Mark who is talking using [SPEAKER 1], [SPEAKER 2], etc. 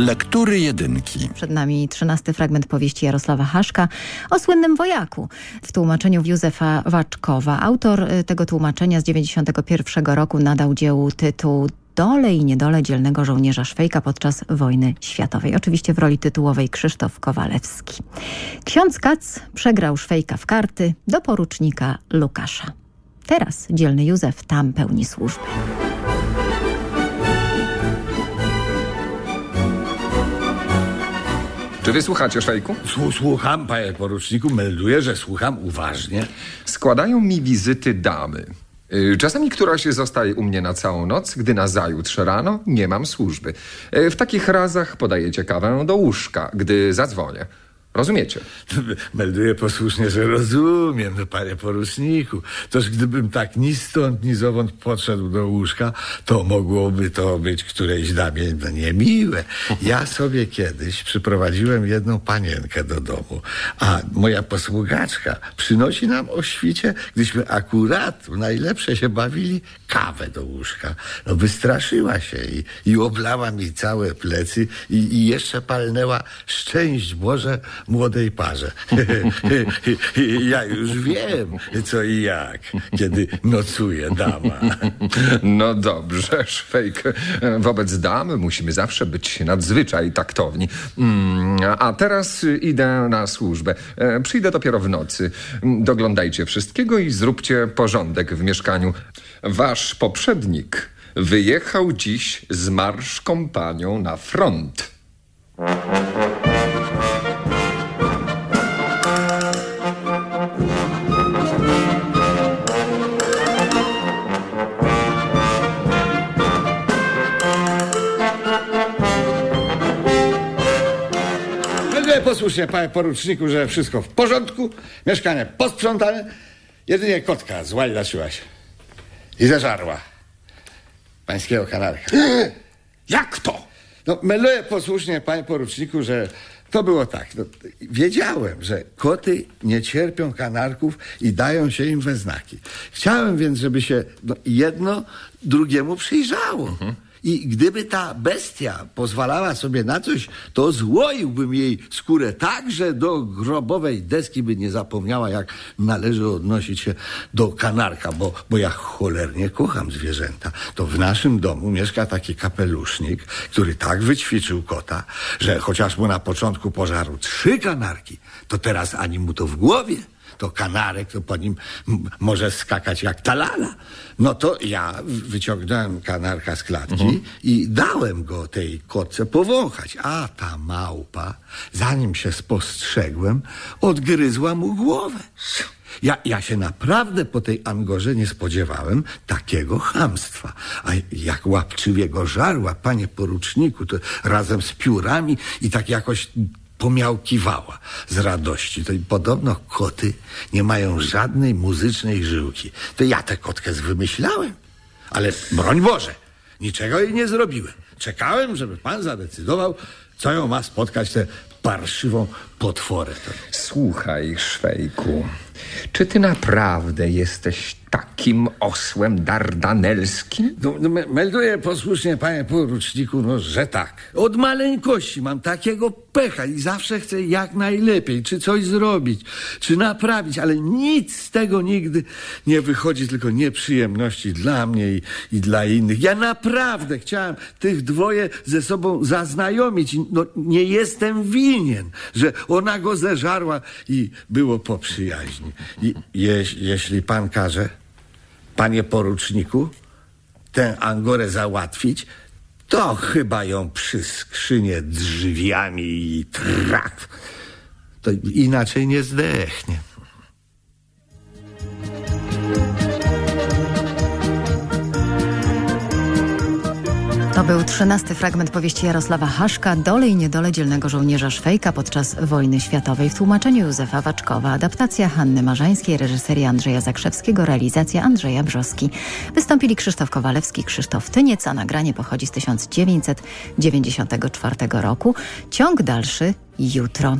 [SPEAKER 1] Lektury jedynki.
[SPEAKER 2] Przed nami trzynasty fragment powieści Jarosława Haszka o słynnym wojaku w tłumaczeniu Józefa Waczkowa. Autor y, tego tłumaczenia z 91 roku nadał dziełu tytuł Dole i niedole dzielnego żołnierza Szwejka podczas wojny światowej. Oczywiście w roli tytułowej Krzysztof Kowalewski. Ksiądz Kac przegrał Szwejka w karty do porucznika Lukasza. Teraz dzielny Józef tam pełni służbę.
[SPEAKER 3] Czy wysłuchacie, szejku?
[SPEAKER 4] Słucham, panie poruczniku, melduję, że słucham uważnie.
[SPEAKER 3] Składają mi wizyty damy. Y, Czasami któraś zostaje u mnie na całą noc, gdy nazajutrz rano nie mam służby. Y, W takich razach podajecie kawę do łóżka, gdy zadzwonię. Rozumiecie?
[SPEAKER 4] Melduję posłusznie, że rozumiem, no panie poruczniku. Toż gdybym tak ni stąd, ni zowąd podszedł do łóżka, to mogłoby to być którejś damie no, niemiłe. Ja sobie kiedyś przyprowadziłem jedną panienkę do domu, a moja posługaczka przynosi nam o świcie, gdyśmy akurat najlepsze się bawili, kawę do łóżka. No wystraszyła się i, i oblała mi całe plecy i, i jeszcze palnęła szczęść Boże młodej parze. ja już wiem, co i jak, kiedy nocuje dama.
[SPEAKER 3] No dobrze, szwejk. Wobec damy musimy zawsze być nadzwyczaj taktowni. Mm, A teraz idę na służbę. E, Przyjdę dopiero w nocy. Doglądajcie wszystkiego i zróbcie porządek w mieszkaniu. Wasz poprzednik wyjechał dziś z marsz kompanią na front.
[SPEAKER 4] Melduję posłusznie, panie poruczniku, że wszystko w porządku, mieszkanie posprzątane, jedynie kotka złajdaczyła się i zeżarła pańskiego kanarka.
[SPEAKER 3] Jak to?
[SPEAKER 4] No, melduję posłusznie, panie poruczniku, że to było tak. No, wiedziałem, że koty nie cierpią kanarków i dają się im we znaki. Chciałem więc, żeby się no, jedno drugiemu przyjrzało. I gdyby ta bestia pozwalała sobie na coś, to złoiłbym jej skórę tak, że do grobowej deski by nie zapomniała, jak należy odnosić się do kanarka, bo, bo ja cholernie kocham zwierzęta. To w naszym domu mieszka taki kapelusznik, który tak wyćwiczył kota, że chociaż mu na początku pożarł trzy kanarki, to teraz ani mu to w głowie to kanarek, to po nim może skakać jak talala. No to ja wyciągnąłem kanarka z klatki i dałem go tej kotce powąchać. A ta małpa, zanim się spostrzegłem, odgryzła mu głowę. Ja, ja się naprawdę po tej Angorze nie spodziewałem takiego chamstwa. A jak łapczywie go żarła, panie poruczniku, to razem z piórami i tak jakoś pomiałkiwała z radości. To podobno koty nie mają żadnej muzycznej żyłki. To ja tę kotkę wymyślałem. Ale broń Boże, niczego jej nie zrobiłem. Czekałem, żeby pan zadecydował, co ją ma spotkać tę parszywą potworę.
[SPEAKER 3] Słuchaj, szwejku, czy ty naprawdę jesteś takim osłem dardanelskim?
[SPEAKER 4] No, no, me- melduję posłusznie, panie poruczniku, no, że tak. Od maleńkości mam takiego pecha i zawsze chcę jak najlepiej, czy coś zrobić, czy naprawić, ale nic z tego nigdy nie wychodzi, tylko nieprzyjemności dla mnie i, i dla innych. Ja naprawdę chciałem tych dwoje ze sobą zaznajomić. No, nie jestem winien, że ona go zeżarła i było po przyjaźni. I jeś, jeśli pan każe, panie poruczniku, tę Angorę załatwić, to chyba ją przy skrzynie drzwiami i trak. To inaczej nie zdechnie.
[SPEAKER 2] Był trzynasty fragment powieści Jarosława Haszka Dole i niedole dzielnego żołnierza Szwejka podczas wojny światowej w tłumaczeniu Józefa Waczkowa. Adaptacja Hanny Marzańskiej, reżyseria Andrzeja Zakrzewskiego, realizacja Andrzeja Brzoski. Wystąpili Krzysztof Kowalewski, Krzysztof Tyniec, a nagranie pochodzi z 1994 roku. Ciąg dalszy jutro.